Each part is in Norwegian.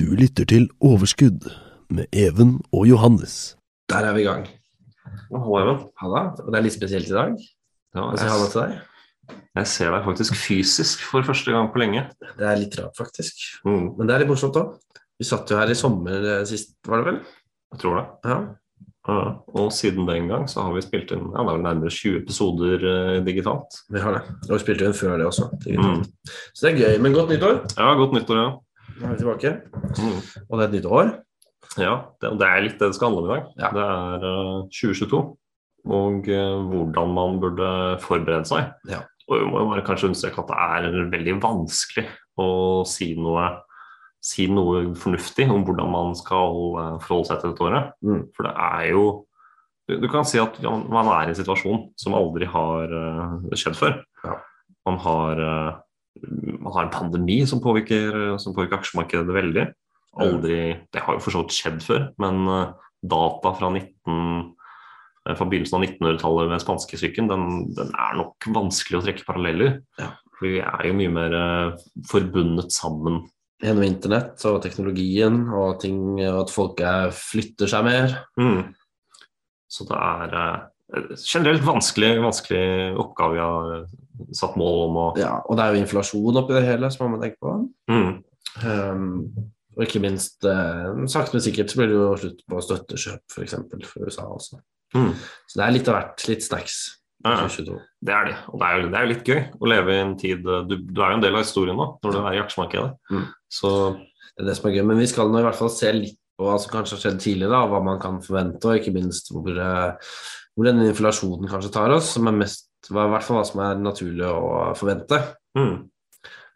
Du lytter til Overskudd med Even og Johannes. Der er vi i gang. Hallo, Even. Halla. Og det er litt spesielt i dag. Ja, Hva sier halla jeg, til deg? jeg ser deg faktisk fysisk for første gang på lenge. Det er litt rart, faktisk. Mm, Men det er litt morsomt òg. Vi satt jo her i sommer eh, sist, var det vel? jeg tror det. Ja. Ja, og siden den gang så har vi spilt inn ja, det er vel nærmere 20 episoder eh, digitalt. Vi har det. Og vi spilte inn før det også. Mm. Så det er gøy. Men godt nyttår. Ja, godt nyttår, ja. Nå er vi tilbake. Mm. Og det er et nytt år. Ja, det, det er litt det det skal handle om i dag. Ja. Det er uh, 2022 og uh, hvordan man burde forberede seg. Ja. Og vi må jo bare kanskje understreke at det er veldig vanskelig å si noe, si noe fornuftig om hvordan man skal eh, forholde seg til dette året. Mm. For det er jo du, du kan si at man, er i en situasjon som aldri har eh, skjedd før. Ja. Man, har, eh, man har en pandemi som påvirker, som påvirker aksjemarkedet veldig. Aldri, Det har jo for så vidt skjedd før, men eh, data fra, 19, eh, fra begynnelsen av 1900-tallet med spanskesyken, den, den er nok vanskelig å trekke paralleller. Ja. For vi er jo mye mer eh, forbundet sammen. Gjennom internett og teknologien og ting, og at folk er, flytter seg mer. Mm. Så det er generelt vanskelig, vanskelig oppgave vi har satt mål om å Ja, og det er jo inflasjon oppi det hele, som man må tenke på. mm. Um, og ikke minst, eh, sakte, men sikkert så blir det jo slutt på støttekjøp, f.eks. For, for USA også. Mm. Så det er litt av hvert. Litt snacks. Ja, ja. 2022. Det er det. Og det er, jo, det er jo litt gøy å leve i en tid eh, Du, du er jo en del av historien nå når du er i aksjemarkedet. Mm. Så Det er det som er gøy. Men vi skal nå i hvert fall se litt på hva som kanskje har skjedd tidligere, da, hva man kan forvente, og ikke minst hvor, eh, hvor denne inflasjonen kanskje tar oss, som er mest, hva, i hvert fall hva som er naturlig å forvente. mm.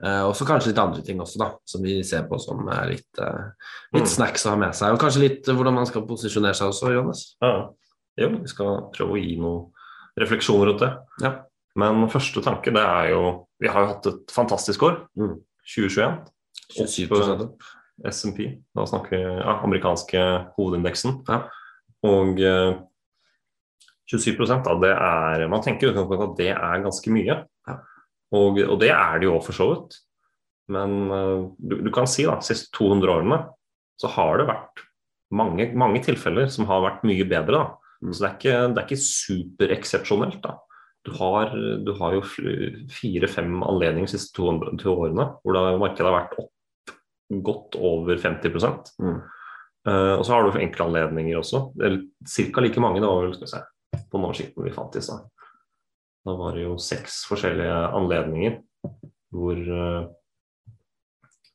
Uh, og så kanskje litt andre ting også, da, som vi ser på som er litt, uh, litt Mm. snacks å ha med seg. Og kanskje litt uh, hvordan man skal posisjonere seg også, Johannes. ja. Jo, vi skal prøve å gi noen refleksjoner rundt det. Ja. Men første tanke, det er jo Vi har jo hatt et fantastisk år. Mm. 2021. 27 opp. SMP, da snakker vi ja, amerikanske hovedindeksen. Ja. Og 27% da, det er Man tenker jo at det er ganske mye. Og, og det er det jo for så vidt. Men eh, du, du kan si da, de siste 200 årene så har det vært mange, mange tilfeller som har vært mye bedre. da. Mm. Så det er ikke, det er ikke supereksepsjonelt. da. Du har, du har jo fire-fem anledninger de siste 200 to årene hvor markedet har vært opp godt over 50 Mm. uh, Og så har du enkle anledninger også. Ca. like mange. Det var vel, skal vi se, på den oversikten vi fant i stad. Da var det jo seks forskjellige anledninger hvor, eh,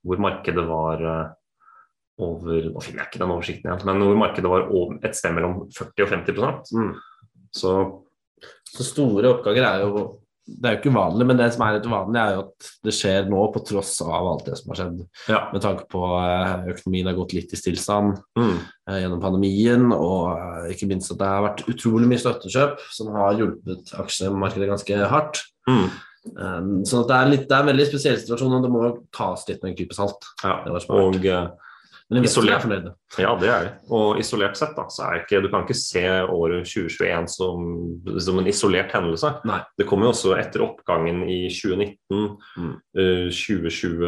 hvor markedet var eh, over Nå finner jeg ikke den oversikten igjen, men hvor markedet var over, et sted mellom 40 og 50 Mm. Så Så store oppgaver er jo Det er jo ikke uvanlig, men det som er litt uvanlig, er jo at det skjer nå på tross av alt det som har skjedd. ja. Med tanke på eh, økonomien har gått litt i stillstand Mm. eh, gjennom pandemien, og eh, ikke minst at det har vært utrolig mye støttekjøp som har hjulpet aksjemarkedet ganske hardt. Mm. Så det er, litt, det er en veldig spesiell situasjon, og det må tas litt med en klype salt. ja. Og Men isolert- er. Ja, det er det. Og isolert sett, da, så er ikke Du kan ikke se året 2021 som, som en isolert hendelse. Nei. Det kommer jo også etter oppgangen i 2019, Mm. uh, 2020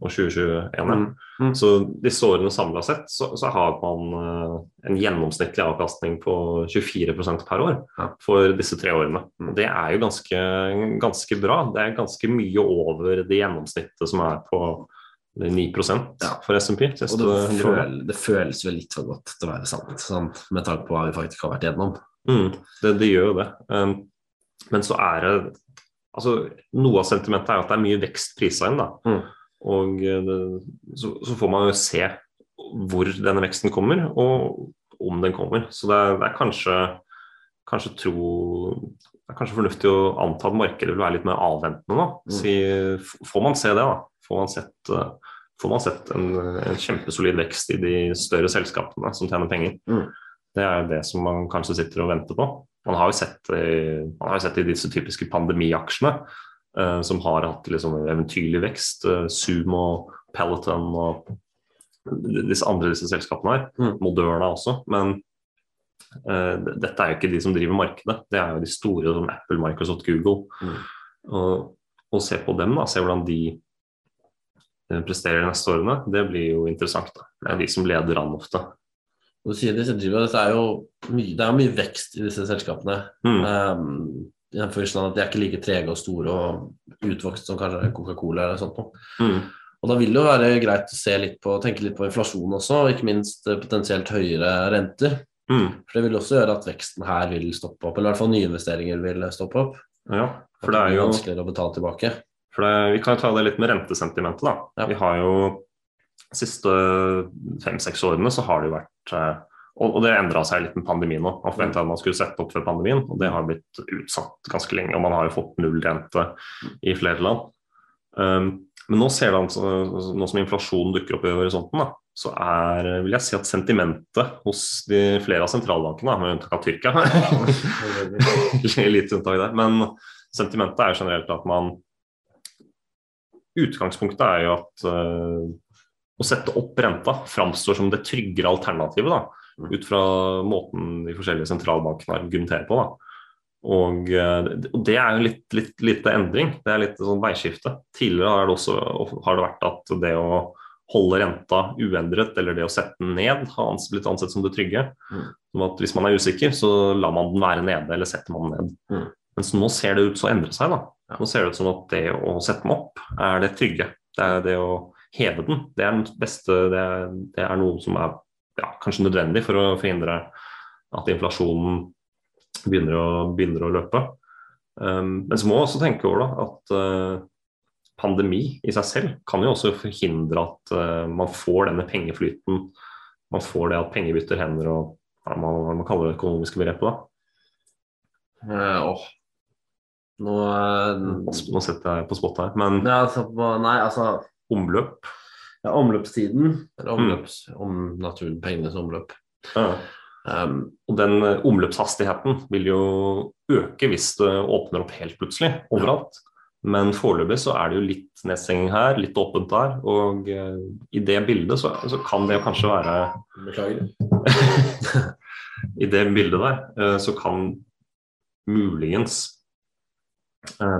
og 2021. Mm. Mm. Så disse årene samla sett så, så har man uh, en gjennomsnittlig avkastning på 24% per år Ja. for disse tre årene. Mm. Det er jo ganske, ganske bra. Det er ganske mye over det gjennomsnittet som er på 9 Ja. for SMP. Og det, føl, det føles vel litt for godt til å være sant, sånn, med tanke på hva vi faktisk har vært igjennom. Mm, det, det gjør jo det. Um, men så er det altså, Noe av sentimentet er at det er mye vekst prisa inn. da. Mm. Og eh, det, så, så får man jo se hvor denne veksten kommer, og om den kommer. Så det er, det er kanskje, kanskje tro det er kanskje fornuftig å anta at markedet vil være litt mer avventende nå. Mm. Si, får man se det, da? Får man sett, eh, får man sett en, en kjempesolid vekst i de større selskapene som tjener penger? Mm. Det er det som man kanskje sitter og venter på. Man har jo sett, i- man har jo sett i disse typiske pandemiaksjene eh, som har hatt liksom eventyrlig vekst. eh, Zoom og Peloton og disse andre disse selskapene her. Mm. Moderna også. Men eh, dette er jo ikke de som driver markedet. Det er jo de store som Apple, Microsoft, Google. Mm. Og, og se på dem, da. Se hvordan de eh, presterer de neste årene, det blir jo interessant. da. Det er de som leder an ofte. Du sier disse driver, det er jo mye, det er mye vekst i disse selskapene. Mm. Um, I den forstand at de er ikke like trege og store og utvokst som kanskje Coca-Cola eller sånt noe. Mm. Og da vil det jo være greit å se litt på, tenke litt på inflasjon også, og ikke minst eh, potensielt høyere renter. Mm. For det vil også gjøre at veksten her vil stoppe opp, eller i hvert fall nyinvesteringer vil stoppe opp. Ja, for det er jo vanskeligere å betale tilbake. For det, vi kan jo ta det litt med rentesentimentet. da. Ja. Vi har jo de siste fem-seks årene så har det jo vært eh, og, og det endra seg litt med pandemien nå. Man forventa at man skulle sette opp før pandemien, og det har blitt utsatt ganske lenge. Og man har jo fått nullrente i flere land. Um, men nå ser det altså, nå som inflasjonen dukker opp i horisonten, da, så er vil jeg si at sentimentet hos de flere av sentralbankene, med unntak av Tyrkia Litt unntak der. Men sentimentet er jo generelt at man Utgangspunktet er jo at uh, å sette opp renta framstår som det tryggere alternativet, da, ut fra måten de forskjellige sentralbankene argumenterer på. da. Og det- og det er jo litt, litt lite endring. Det er litt sånn veiskifte. Tidligere har det også har det vært at det å holde renta uendret eller det å sette den ned har blitt ansett som det trygge. Mm. Som at Hvis man er usikker, så lar man den være nede eller setter man den ned. Mm. Mens nå ser det ut som å endre seg. da. Nå ser det ut som at det å sette den opp er det trygge. Det er det å heve den. Det er den beste, det er, det er noe som er ja, kanskje nødvendig for å forhindre at inflasjonen begynner å, begynner å løpe. Um, men så må vi også tenke over da, at uh, pandemi i seg selv kan jo også forhindre at uh, man får denne pengeflyten. Man får det at penger bytter hender og hva man, hva man kaller det økonomiske begrepet. da. Uh, åh. Nå eh, Nå setter jeg på spot her, men ja, altså, på- Nei, altså omløp ja, Omløpstiden, eller omløps, om naturen, pengenes omløp. ja. Um, Og den eh, omløpshastigheten vil jo øke hvis det åpner opp helt plutselig overalt. Men foreløpig så er det jo litt nedstenging her, litt åpent der. Og uh, i det bildet så, så kan det kanskje være beklager. I det bildet der uh, så kan muligens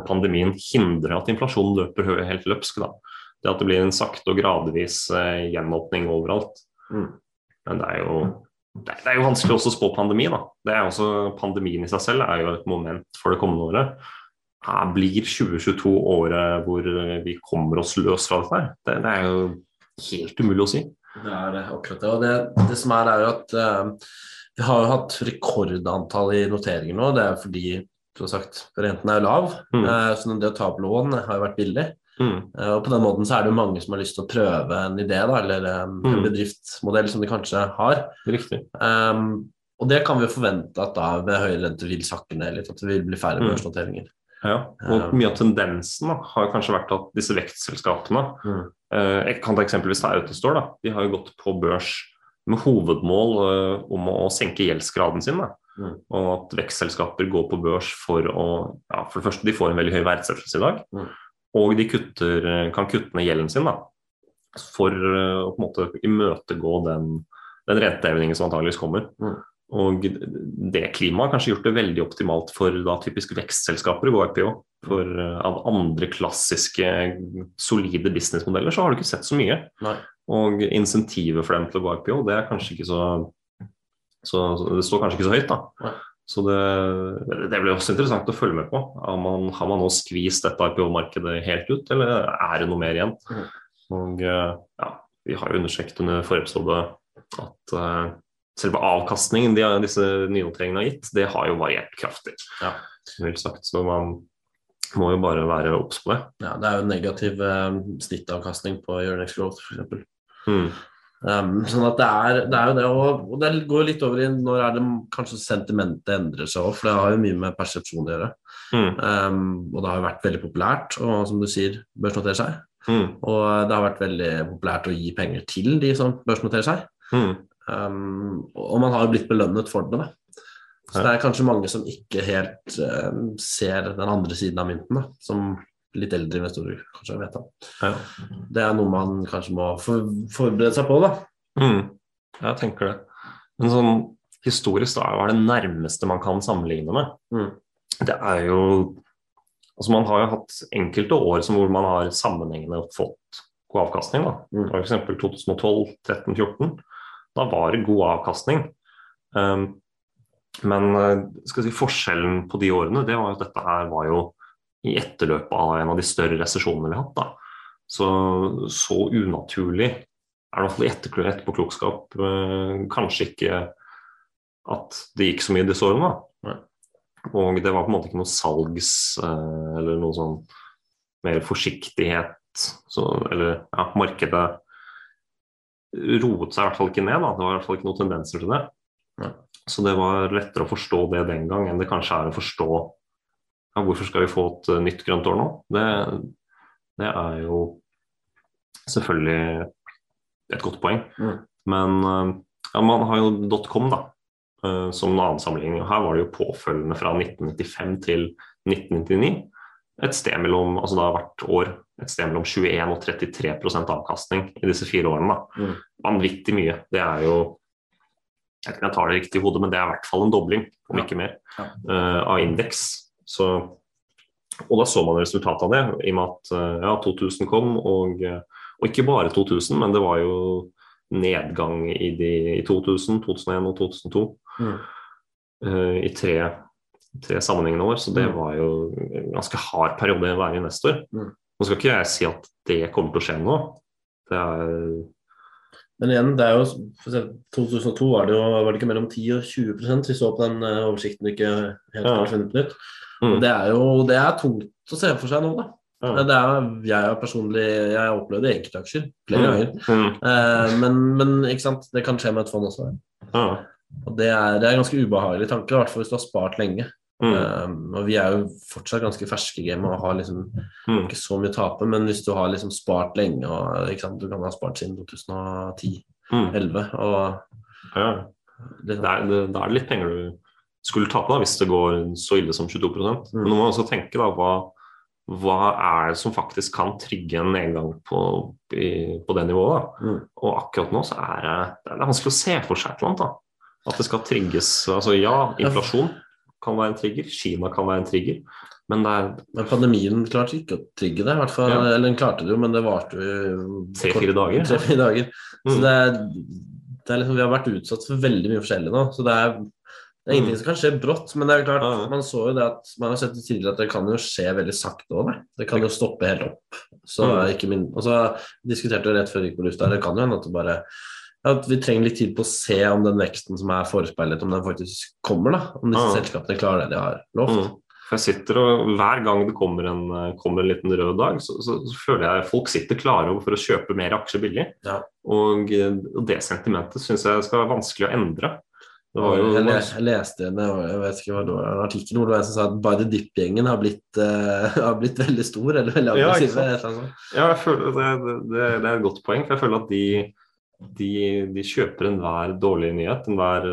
pandemien hindre at inflasjonen løper helt løpsk. Da. Det at det blir en sakte og gradvis eh, gjenåpning overalt. Mm. Men det er jo det er, jo vanskelig også å spå pandemi. da. Det er også, pandemien i seg selv er jo et moment for det kommende året. Her blir 2022 året hvor vi kommer oss løs fra dette? her? Det, det er jo helt umulig å si. Det er det, akkurat det. Og det, det som er, er jo at uh, vi har jo hatt rekordantall i noteringer nå. Det er fordi som sagt, renten er jo lav, Mm. eh, så det å ta opp lån har jo vært billig. Mm. Eh, og på den måten så er det jo mange som har lyst til å prøve en idé da, eller eh, en Mm. bedriftsmodell som de kanskje har. Riktig. Um, og det kan vi forvente at da ved høyere rente vil sakke ned litt, at det vil bli færre Mm. børsnoteringer. Ja, og mye av tendensen da, har kanskje vært at disse vekstselskapene Mm. eh, Jeg kan ta eksempelvis ta Autostore. da, De har jo gått på børs med hovedmål eh, om å senke gjeldsgraden sin. Da. Mm. Og at vekstselskaper går på børs for å ja, For det første, de får en veldig høy verdsettelse i dag. Mm. Og de kutter, kan kutte ned gjelden sin da, for eh, å på en måte imøtegå den, den rentehevingen som antageligvis kommer. Mm. Og det klimaet har kanskje gjort det veldig optimalt for da typisk vekstselskaper å gå IPO. For eh, av andre klassiske, solide businessmodeller så har du ikke sett så mye. Nei. Og insentivet for dem til å gå IPO, det er kanskje ikke så, så så Det står kanskje ikke så høyt, da. Så det, det blir også interessant å følge med på. Har man, har man nå skvist dette IPO-markedet helt ut, eller er det noe mer igjen? Mhm. Og eh, ja, vi har jo undersøkt under forrige episode at uh, selve avkastningen de, disse nynoteringene har gitt, det har jo variert kraftig. Ja. Sagt. Så man må jo bare være obs på det. Ja, det er jo negativ eh, snittavkastning på Euronex Growth, f.eks. Mm. Um, sånn at det er, det er jo det, og, og det går litt over i når er det kanskje sentimentet endrer seg òg, for det har jo mye med persepsjon å gjøre. Mm. Um, og det har jo vært veldig populært og som du sier, børsnotere seg. Mm. Og det har vært veldig populært å gi penger til de som børsnoterer seg. Mm. Um, og man har jo blitt belønnet for det. Da. Så det er kanskje mange som ikke helt um, ser den andre siden av mynten, da, som litt eldre investorer kanskje vet om. Ja. Det er noe man kanskje må for, forberede seg på, da. Mm. Jeg tenker det. Men sånn historisk, da, hva er det nærmeste man kan sammenligne med? Mm. Det er jo Altså Man har jo hatt enkelte år som hvor man har sammenhengende fått god avkastning. da. Mm. Eksempel 2012, 13, 14. Da var det god avkastning. Um, men eh, si, forskjellen på de årene det var jo at dette her var jo i etterløpet av en av de større resesjonene vi har hatt. da. Så, så unaturlig er det i hvert i etterpåklokskap eh, kanskje ikke at det gikk så mye disse årene. da. Og det var på en måte ikke noe salgs eh, eller noe sånn mer forsiktighet så, Eller ja, markedet roet seg i hvert fall ikke ned. Da. Det var i hvert fall ikke noen tendenser til det. Ja. Så det var lettere å forstå det den gang enn det kanskje er å forstå ja, hvorfor skal vi få et eh, nytt grønt år nå. Det, det er jo selvfølgelig et godt poeng. Mm. Men eh, ja, man har jo .com da, eh, som en annen sammenligning. Her var det jo påfølgende fra 1995 til 1999. Et sted mellom, altså det har hvert år et sted mellom 21 og 33 avkastning i disse fire årene. Da. Mm. Vanvittig mye. Det er jo jeg vet ikke om jeg tar det riktig i hodet, men det er i hvert fall en dobling, om Ja. ikke mer, Ja. uh, av indeks. Så, og da så man resultatet av det, i og med at eh, ja, 2000 kom, og, og ikke bare 2000, men det var jo nedgang i, de, i 2000, 2001 og 2002 Mm. Uh, i tre, tre sammenhengende år. Så det Mm. var jo en ganske hard periode å være investor. Mm. Nå skal ikke jeg si at det kommer til å skje nå. Det er Men igjen, det er jo for 2002 var det jo var det ikke mellom 10 og 20 vi så på den eh, oversikten du ikke helt har funnet ut. Mm. Det er jo det er tungt å se for seg nå, da. Ja. Det er, jeg har personlig jeg har opplevd det i enkeltaksjer flere ganger. Mm. Eh, men, men ikke sant, det kan skje med et fond også. Ja. Og det er, det er en ganske ubehagelig tanke, i hvert fall hvis du har spart lenge. Mm. Um, og vi er jo fortsatt ganske ferske i gamet og har liksom Mm. ikke så mye å tape, men hvis du har liksom spart lenge, og du kan ha spart siden 2010-2011 Mm. og Ja. Da er, det, da er det litt penger du skulle tape da, hvis det går så ille som 22 Mm. Men nå må man også tenke da, hva, hva er det som faktisk kan trigge en nedgang på, i, på det nivået. da? Mm. Og akkurat nå så er det, det er vanskelig å se for seg et eller annet. da. At det skal trigges altså Ja, inflasjon kan være en trigger, Kina kan være en trigger, men det er Men pandemien klarte ikke å trigge det, i hvert fall. Ja. Eller den klarte det jo, men det varte jo Tre-fire dager, ja. Tre-fire dager. Så Mm. det er, det er liksom, vi har vært utsatt for veldig mye forskjellig nå. Så det er, det er ingenting som kan skje brått. Men det er klart, Ja, man så jo det at man har sett det tidligere at det kan jo skje veldig sakte òg. Det kan jo stoppe helt opp. Så Mm. ikke min, og så diskuterte vi rett før vi gikk på lufta, det kan jo hende at det bare at vi trenger litt tid på å se om den veksten som er forespeilet, om den faktisk kommer. da, Om disse Ja. selskapene klarer det de har lovt. Mm. Jeg sitter og Hver gang det kommer en, kommer en liten rød dag, så, så, så føler jeg folk sitter klare for å kjøpe mer aksjer billig. Ja. Og, og det sentimentet syns jeg skal være vanskelig å endre. Jo jeg, le, jeg leste en, jeg vet ikke hva det var, en artikkel hvor det var en som sa at By the Dip-gjengen har, eh, har blitt veldig stor, eller veldig Ja, aggressiv. eller. Ja, jeg føler det, det, det er et godt poeng. For jeg føler at de, de, de kjøper enhver dårlig nyhet, enhver,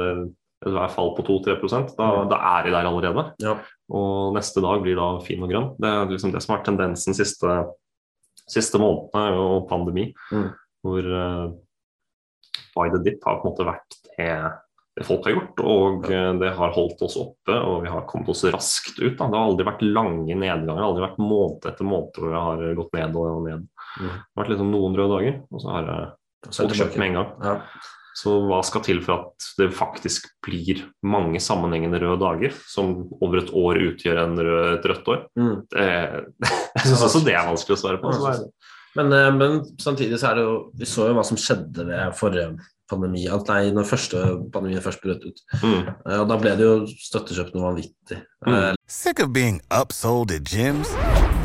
enhver fall på 2-3 da, da er de der allerede. Ja. Og neste dag blir da fin og grønn. Det er liksom det som har vært tendensen siste, siste månedene, og pandemi. Mm. Hvor uh, by the dip har på en måte vært det folk har gjort. Og eh, det har holdt oss oppe, og vi har kommet oss raskt ut. Da. Det har aldri vært lange nedganger. Det har aldri vært måned etter måned hvor det har gått ned og ned. Mm. Det har vært liksom noen røde dager, og så har folk kjøpt med en gang. Ja. Så hva skal til for at det faktisk blir mange sammenhengende røde dager, som over et år utgjør en rød, et rødt år? Mm. Det, jeg syns også det er vanskelig å svare på. Så det er, Men, eh, men samtidig så er det jo Vi så jo hva som skjedde ved forrige pandemi. At nei, når første pandemien først brøt ut. mm, Eh, Og da ble det jo støttekjøp noe vanvittig. Eh, Sick of being upsold at gyms?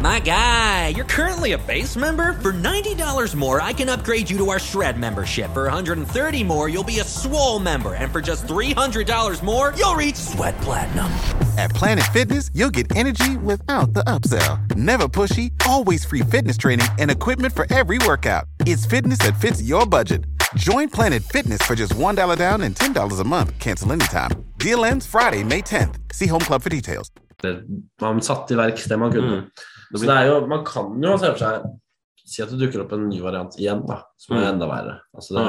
My guy, you're currently a base member. For $90 more, I can upgrade you to our Shred membership. For 130 more, you'll be a Swole member. And for just $300 more, you'll reach Sweat Platinum. At Planet Fitness, you'll get energy without the upsell. Never pushy, always free fitness training and equipment for every workout. It's fitness that fits your budget. Join Planet Fitness for just $1 down and $10 a month. Cancel anytime. Deal ends Friday, May 10th. See Home Club for details. man satte i verk det man kunne. mm. Så det er jo, man kan jo se for seg Si at det dukker opp en ny variant igjen, da, som er Mm. enda verre. Altså det,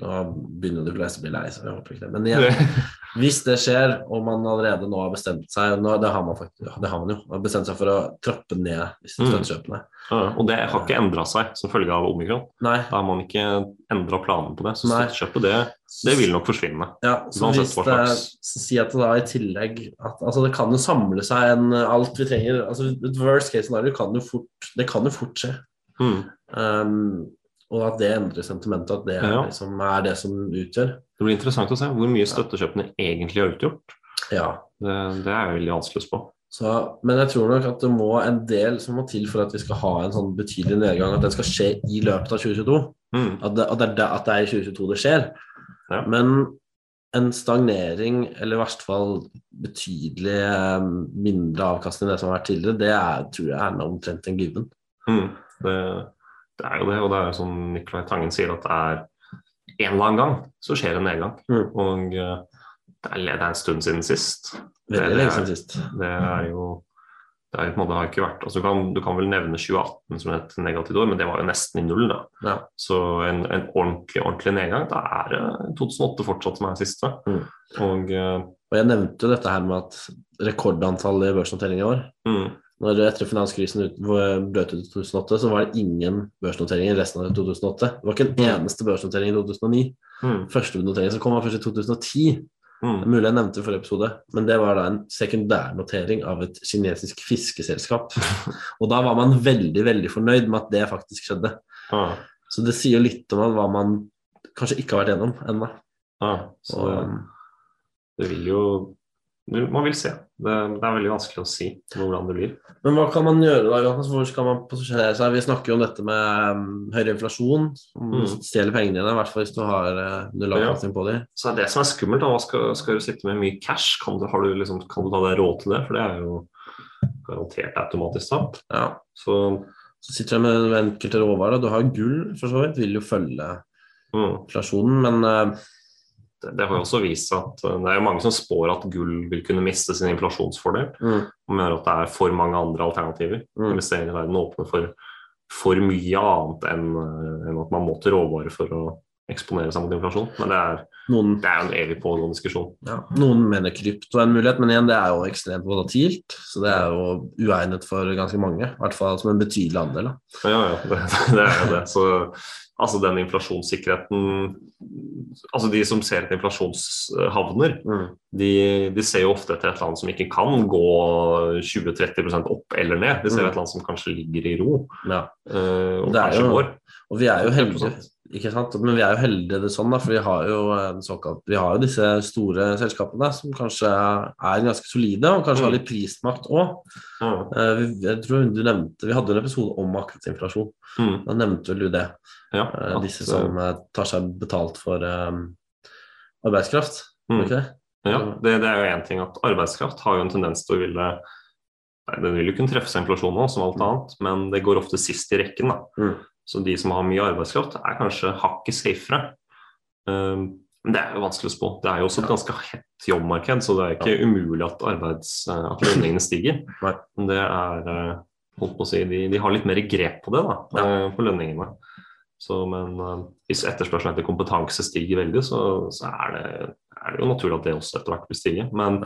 Ja. Nå begynner de fleste å bli lei, så jeg håper ikke det. Men igjen, hvis det skjer, og man allerede nå har bestemt seg nå, Det har man faktisk, det har man jo, man har bestemt seg for å trappe ned disse Mm. støttekjøpene. Ja, og det har ikke endra seg som følge av omikron. Nei. Da har man ikke endra planen på det. Så støttekjøpet, det, det vil nok forsvinne. Ja, så hvis det, Si at det da i tillegg at, altså Det kan jo samle seg en alt vi trenger altså Et worst case scenario kan jo fort Det kan jo fort skje. Mm. Um, og at det endrer sentimentet, at det Ja. liksom er det som utgjør. Det blir interessant å se hvor mye støttekjøpene egentlig har utgjort. Ja. Det, det er jeg veldig vanskelig å spå. Så, men jeg tror nok at det må en del som må til for at vi skal ha en sånn betydelig nedgang, at den skal skje i løpet av 2022. Mm. At det, at det, er, at det er i 2022 det skjer. Ja. Men en stagnering, eller i hvert fall betydelig eh, mindre avkastning enn det som har vært tidligere, det er, tror jeg er omtrent en given. Mm. Det, det er jo det, og det er jo som Nicolai Tangen sier, at det er en eller annen gang så skjer en nedgang. Mm. Og eh, det er, det er en stund siden sist. Veldig lenge siden sist. Det er jo det er, måte har ikke vært, altså du, kan, du kan vel nevne 2018 som et negativt år, men det var jo nesten i null. da. Ja. Så en, en ordentlig ordentlig nedgang, da er det 2008 fortsatt som er siste. Mm. Og eh, Og jeg nevnte jo dette her med at rekordantall i børsnotering i år. mm, Når etter finanskrisen ut- brøt ut i 2008, så var det ingen børsnoteringer resten av 2008. Det var ikke en eneste børsnotering i 2009. mm, Første notering som kom, var først i 2010. Det mm, er mulig jeg nevnte i forrige episode, men det var da en sekundærnotering av et kinesisk fiskeselskap. Og da var man veldig, veldig fornøyd med at det faktisk skjedde. Ah. Så det sier litt om hva man kanskje ikke har vært gjennom ennå. Ah, så Og, det vil jo Man vil se. Det, det er veldig vanskelig å si hvordan det blir. Men hva kan man gjøre da? Johannes? Hvor skal man posisjonere seg? Vi snakker jo om dette med um, høyere inflasjon, som Mm. stjeler pengene dine, i hvert fall hvis du har uh, null avkastning på dem. Så det er det som er skummelt. da, skal, skal du sitte med mye cash? Kan du, har du liksom, kan du ta deg råd til det? For det er jo garantert automatisk tap. Ja. Så Så sitter du med enkelte råvarer. Du har gull, for så vidt, vil jo følge mm, inflasjonen, men uh, det, har jo også vist seg at uh, det er jo mange som spår at gull vil kunne miste sin inflasjonsfordel. mm, Og mener at det er for mange andre alternativer. Mm. Investeringer i verden åpner for for mye annet enn, uh, enn at man må til råvarer for å eksponere seg mot inflasjon. Men det er, noen det er en evig pågående diskusjon. Ja, noen mener krypto er en mulighet, men igjen, det er jo ekstremt volatilt. Så det er jo uegnet for ganske mange, i hvert fall som en betydelig andel. Da. Ja, ja, det, det er jo det. Så altså den inflasjonssikkerheten Altså de som ser etter inflasjonshavner, Mm. de, de ser jo ofte etter et land som ikke kan gå 20-30% opp eller ned. De ser Mm. et land som kanskje ligger i ro, Ja. eh, og Det er kanskje jo- går. Og vi er jo heldige, 100%. Ikke sant? Men vi er jo heldige det sånn, da, for vi har jo såkalt Vi har jo disse store selskapene som kanskje er ganske solide, og kanskje Mm. har litt prismakt òg. Mm. Jeg tror du nevnte Vi hadde en episode om markedsinflasjon. inflasjon. Mm. Da nevnte vel du det. Ja, Eh, at, Disse som eh, tar seg betalt for um, arbeidskraft. Mm. Ikke det? Ja, det, det er jo én ting at arbeidskraft har jo en tendens til å ville Nei, Den vil jo kunne treffe seg inflasjon nå, som alt annet, men det går ofte sist i rekken. da. Mm. Så de som har mye arbeidskraft, er kanskje hakket safere. Um, men det er jo vanskelig å spå. Det er jo også et ganske hett jobbmarked, så det er ikke umulig at, arbeids, eh, at lønningene stiger. Men det er eh, holdt på å si, de, de har litt mer grep på det, da, eh, på lønningene. Så, men hvis etterspørselen etter kompetanse stiger veldig, så, så er, det, er det jo naturlig at det også etter hvert vil stige. Men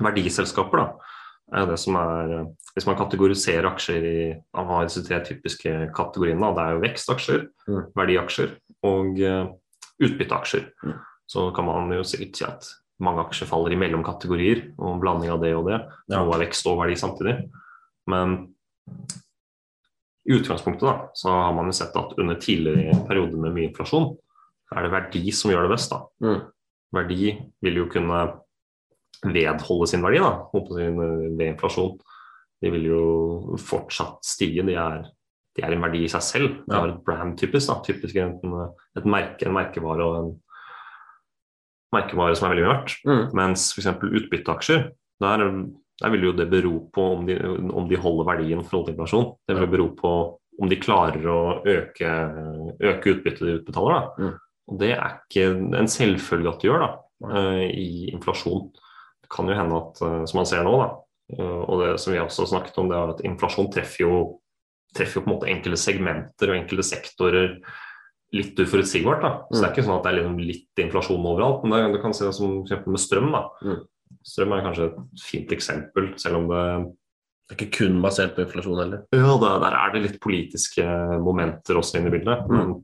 verdiselskaper, da, er det som er eh, Hvis man kategoriserer aksjer i Man har disse tre typiske kategoriene. Det er jo vekstaksjer, Mm. verdiaksjer og eh, utbytteaksjer. Mm. Så kan man jo sikkert si at mange aksjer faller i mellomkategorier, og en blanding av det og det. Ja. Noe er vekst og verdi samtidig. Men i utgangspunktet da, så har man jo sett at under tidligere perioder med mye inflasjon, er det verdi som gjør det best. da. Mm. Verdi vil jo kunne vedholde sin verdi da, jeg, ved inflasjon. De vil jo fortsatt stige. De er, de er en verdi i seg selv. Det er et brand typisk. da, typisk enten et merke, en merkevare og en merkevare som er veldig verdt. Mm. Mens f.eks. utbytteaksjer, der, der vil jo det bero på om de, om de holder verdien i forhold til inflasjon. Det vil jo bero på om de klarer å øke, øke utbyttet de utbetaler. Da. Mm. Og det er ikke en selvfølge at de gjør da, eh, i inflasjon. Det kan jo hende at, eh, som man ser nå, da, eh, og det som vi også har snakket om, det er at inflasjon treffer jo treffer jo på en måte enkelte segmenter og enkelte sektorer litt uforutsigbart. da. Så det er ikke sånn at det er liksom litt inflasjon overalt. Men det, du kan se det som eksempel med strøm. da. Mm. Strøm er kanskje et fint eksempel, selv om det Det er ikke kun basert på inflasjon heller. Ja, der, der er det litt politiske momenter også inne i bildet. Mm.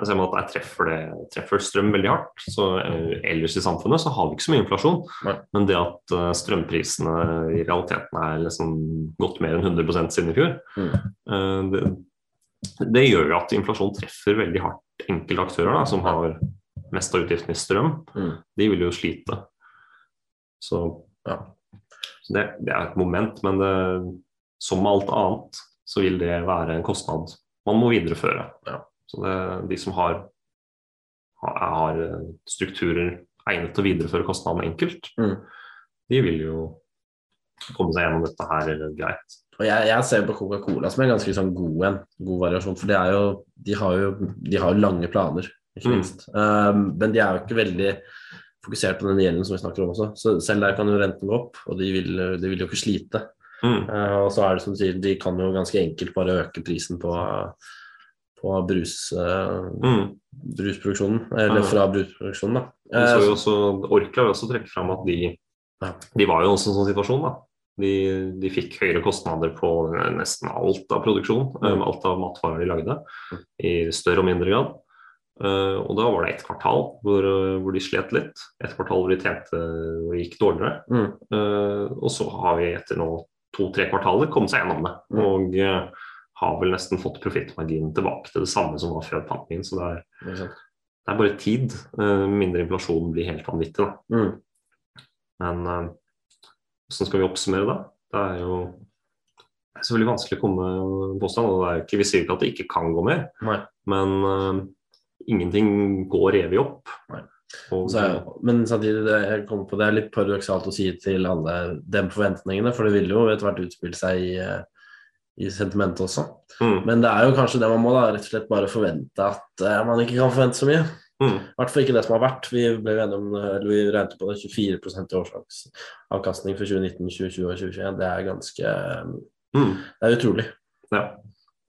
Jeg ser at der treffer, det, treffer strøm veldig hardt. Så eh, ellers i samfunnet så har vi ikke så mye inflasjon. Nei. Men det at eh, strømprisene i realiteten er liksom godt mer enn 100 siden i fjor, Mm. eh, det, det gjør jo at inflasjon treffer veldig hardt enkelte aktører da, som har mest av utgiftene i strøm. Mm. De vil jo slite. Så Ja. så det, det er et moment, men det, som med alt annet så vil det være en kostnad man må videreføre. Ja. Så det, de som har, har, har strukturer egnet til å videreføre kostnadene enkelt, Mm. de vil jo komme seg gjennom dette her greit. Og jeg, jeg ser på Coca-Cola som en ganske sånn god en, god variasjon. For det jo, de har jo de har jo lange planer, ikke Mm. minst. Um, men de er jo ikke veldig fokusert på den gjelden som vi snakker om også. Så selv der kan jo renten gå opp, og de vil, de vil jo ikke slite. Mm. Uh, og så er det som du sier, de kan jo ganske enkelt bare øke prisen på, på brus, uh, Mm. brusproduksjonen, eller fra brusproduksjonen, da. Vi så jo Uh, også, Orkla vil også trekke fram at de, Ja. de var jo også i en sånn situasjon. da. De, de fikk høyere kostnader på nesten alt av produksjon, Mm. um, alt av matvarer de lagde, i større og mindre grad. Uh, og da var det ett kvartal hvor, hvor de slet litt. Et kvartal hvor de tjente og gikk dårligere. mm, Uh, og så har vi etter nå to-tre kvartaler kommet seg gjennom det. Mm. Og uh, har vel nesten fått profittmarginen tilbake til det samme som var før pandemien. Så det er, det er bare tid. Uh, mindre inflasjon blir helt vanvittig. da. Mm. Men eh, hvordan skal vi oppsummere da? Det er jo det er selvfølgelig vanskelig å komme med påstand. og det er ikke, Vi sier ikke at det ikke kan gå mer, Nei. men uh, ingenting går evig opp. Og, Så er, men samtidig, det, jeg kommer på, det er litt paradoksalt å si til alle dem forventningene, for det vil jo etter hvert utspille seg i, eh, i sentimentet også. mm, Men det er jo kanskje det man må da, rett og slett bare forvente at uh, man ikke kan forvente så mye. mm, hvert fall ikke det som har vært. Vi ble jo enige om, eller vi regnet på det 24% i årsaksavkastning for 2019, 2020 og 2021. Det er ganske mm, Det er utrolig. ja.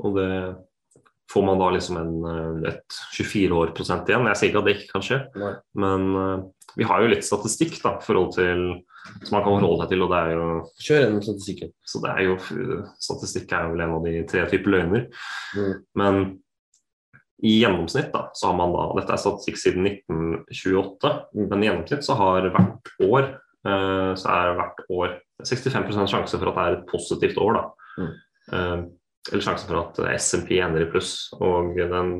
Og det får man da liksom en, eh, et 24 år prosent igjen. Jeg sier ikke at det ikke kan skje, Nei. men uh, vi har jo litt statistikk da, i forhold til, som man kan forholde seg til. og det er jo Kjør gjennom statistikken. Så det er jo, statistikk er vel en av de tre typer løgner. Mm. Men i gjennomsnitt da, så har man da, dette er statistikk siden 1928, Mm. men i gjennomsnitt så har hvert år eh, så er hvert år 65% sjanse for at det er et positivt år. da. Mm. Eh, eller sjansen for at SMP ender i pluss. Og den,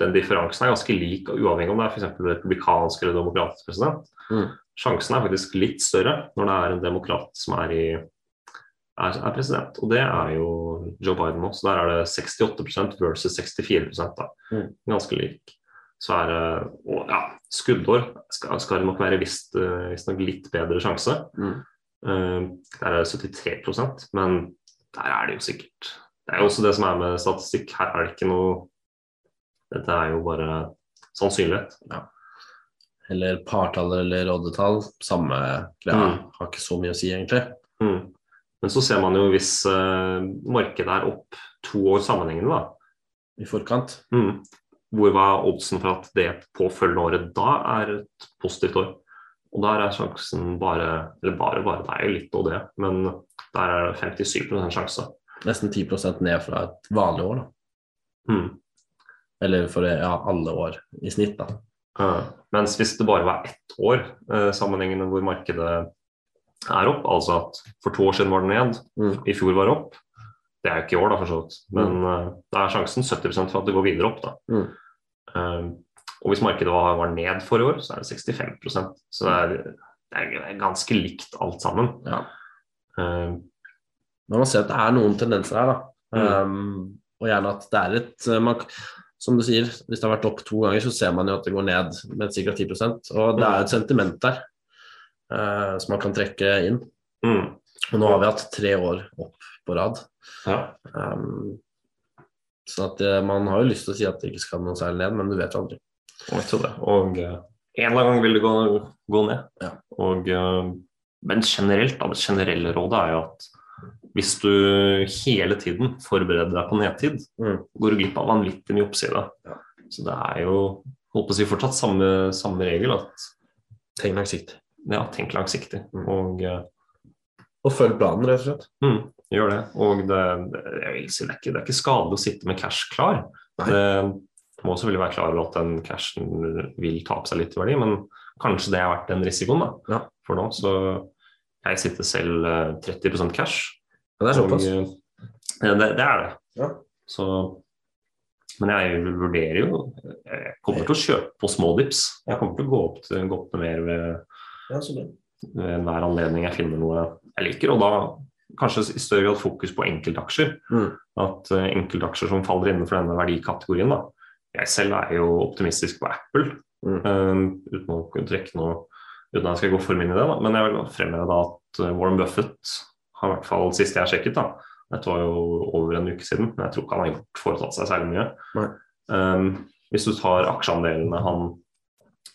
den differansen er ganske lik, uavhengig om det er f.eks. republikansk eller demokratisk president. Mm. Sjansen er faktisk litt større når det er en demokrat som er, i, er, er president. Og det er jo Joe Biden nå. Så der er det 68% versus 64 da. Mm. Ganske lik. Så er det og, ja, skuddår skal, skal det nok være visst, eh, visstnok litt bedre sjanse. Mm. Eh, der er det 73% men der er det jo sikkert Det er jo også det som er med statistikk. Her er det ikke noe Dette er jo bare sannsynlighet. Eller partall eller oddetall. Samme greia. Mm. Har ikke så mye å si, egentlig. Mm. Men så ser man jo hvis uh, markedet er opp to år sammenhengende, da. I forkant. Mm. Hvor var oddsen for at det påfølgende året da er et positivt år? Og der er sjansen bare Eller bare, bare, det er jo litt og det, men der er det 57 sjanse. Nesten 10% ned fra et vanlig år, da. Mm. Eller for ja, alle år i snitt, da. Eh, mens hvis det bare var ett år eh, sammenhengende hvor markedet er opp, altså at for to år siden var det ned, Mm. i fjor var det opp, det er jo ikke i år, da, for så vidt, men eh, da er sjansen 70% for at det går videre opp. da. Mm. Uh, og hvis markedet var, var ned forrige år, så er det 65% Så det er, det er ganske likt alt sammen. Ja. Uh, Men man ser at det er noen tendenser her, da. Mm. Um, og gjerne at det er et man, Som du sier, hvis det har vært opp to ganger, så ser man jo at det går ned med ca. 10% Og det er et sentiment der uh, som man kan trekke inn. mm, Og nå har vi hatt tre år opp på rad. ja. Um, så at eh, man har jo lyst til å si at det ikke skal noe særlig ned, men du vet aldri. Og, eh, en eller annen gang vil det gå, gå ned. Ja. Og, men generelt, da, det generelle rådet er jo at hvis du hele tiden forbereder deg på nedtid, Mm. går du glipp av vanvittig mye oppside. Ja. Så det er jo holdt på å si, fortsatt samme, samme regel at Tenk langsiktig. ja, tenk langsiktig. Mm. Og eh, Og følg planen, rett og slett. mm, gjør det. Og det, det, jeg vil si, det, er ikke, det er ikke skadelig å sitte med cash klar. Nei. Det må selvfølgelig være klar over at den cashen vil tape seg litt i verdi, men kanskje det er verdt den risikoen da, Ja. for nå. Så jeg sitter selv eh, 30% cash. Ja, det er såpass. Det, det er det. Ja. Så, men jeg vurderer jo Jeg kommer til å kjøpe på små dips. Jeg kommer til å gå opp, til, gå opp til mer ved, Ja, ved enhver anledning jeg finner noe jeg liker. Og da kanskje i større grad fokus på enkeltaksjer. Mm. At uh, enkeltaksjer som faller innenfor denne verdikategorien. da. Jeg selv er jo optimistisk på Apple, Mm. uh, uten å kunne trekke noe uten at jeg skal gå for mye i det. Da. Men jeg vil fremheve at eh, Warren Buffett har i hvert fall sist jeg sjekket, da, dette var jo over en uke siden, men jeg tror ikke han har gjort, foretatt seg særlig mye. Um, hvis du tar aksjeandelene han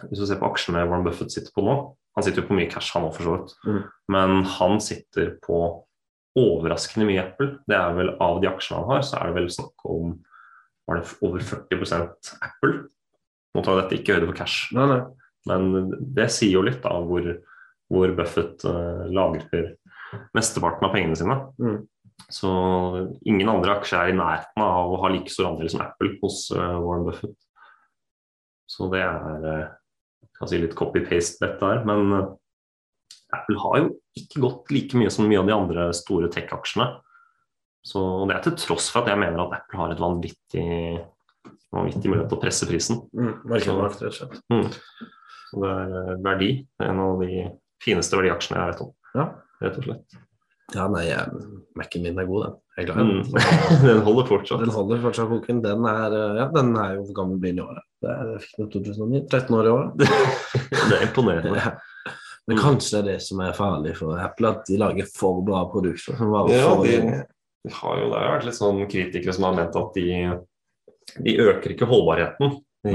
Hvis du ser på aksjene Warren Buffett sitter på nå Han sitter jo på mye cash, han òg, for så vidt. Mm. Men han sitter på overraskende mye Apple. Det er vel Av de aksjene han har, så er det vel snakk om var det over 40% Apple. Nå tar dette ikke høyde for cash, Nei, nei. men det sier jo litt av hvor, hvor Buffett uh, lagrer mesteparten av pengene sine. Mm. Så ingen andre aksjer er i nærheten av å ha like stor andel som Apple hos eh, Warren Buffett. Så det er eh, kan si litt copy-paste dette her. Men eh, Apple har jo ikke gått like mye som mye av de andre store tech-aksjene. Så Det er til tross for at jeg mener at Apple har et vanvittig, vanvittig mulighet til å presse prisen. Mm. Markedsmakt, rett og slett. Mm. Så det er verdi. Det er en av de fineste verdiaksjene jeg vet om. Ja. Rett og slett. Ja, nei, Mac-en min er god, den. Jeg er glad i den. Mm. Den holder fortsatt. Den holder fortsatt koken. Den er, eh, ja, den er jo hvor gammel blir den i året? Det er, jeg fikk den i 2009. 13 år i året. Det er imponerende. Ja. Men kanskje det er det som er farlig for Apple, at de lager for bra produkter. Som varer Ja, for de, de har jo, det har vært litt sånn kritikere som har ment at de, de øker ikke holdbarheten. De,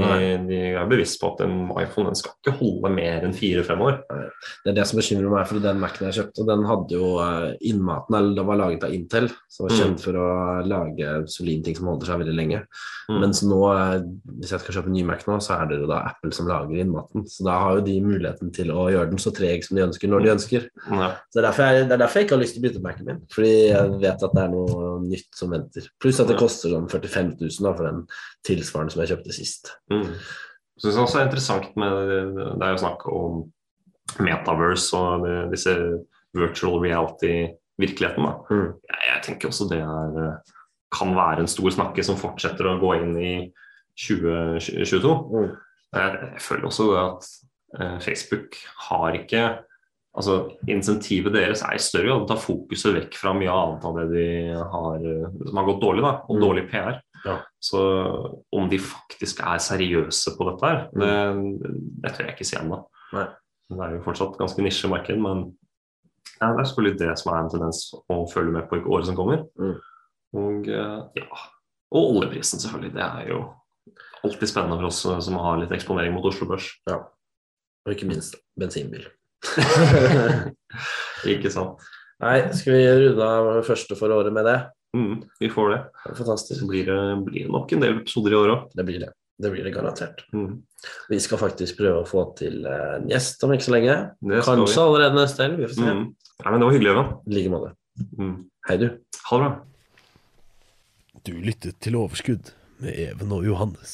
de er bevisst på at en iPhone den skal ikke holde mer enn fire-fem år. Det er det som bekymrer meg, for den Mac-en jeg kjøpte, den hadde jo eh, innmaten, eller den var laget av Intel, som var Mm. kjent for å lage solide ting som holder seg veldig lenge. Mm. Mens nå, eh, hvis jeg skal kjøpe en ny Mac nå, så er det jo da Apple som lager innmaten. Så da har jo de muligheten til å gjøre den så treg som de ønsker, når de ønsker. Ja. Så det er, jeg, det er derfor jeg ikke har lyst til å bytte Mac-en min. Fordi jeg vet at det er noe nytt som venter. Pluss at det koster sånn 45 000 da, for den tilsvarende som jeg kjøpte sist. Mm. Synes også det er interessant med Det er jo snakk om metaverse og det, disse virtual reality-virkeligheten. Mm. Jeg, jeg tenker også det er, kan være en stor snakke som fortsetter å gå inn i 2022. Mm. Jeg, jeg føler også at eh, Facebook har ikke Altså, Insentivet deres er i større grad å ta fokuset vekk fra mye annet av det de har, eh, som har gått dårlig, da, og Mm. dårlig PR. Ja. Så om de faktisk er seriøse på dette her, det, det tør jeg ikke si ennå. Mm. Det er jo fortsatt ganske nisjemarked, men ja, det er selvfølgelig det som er en tendens å følge med på i året som kommer. Mm. Og eh, ja, og oljeprisen selvfølgelig. Det er jo alltid spennende for oss eh, som har litt eksponering mot Oslo Børs. Og ikke minst bensinbil. Ikke sant? Nei, skal vi runde av første for året med det? Mm, vi får det. Det Fantastisk. Så blir det, blir det nok en del episoder i år òg. Det blir det. Det blir det garantert. Mm. Vi skal faktisk prøve å få til eh, en gjest om ikke så lenge. Kanskje allerede neste helg. Vi får se. Mm. Nei, men det var hyggelig, da. I like måte. Mm. Hei, du. Ha det bra. Du lyttet til Overskudd med Even og Johannes.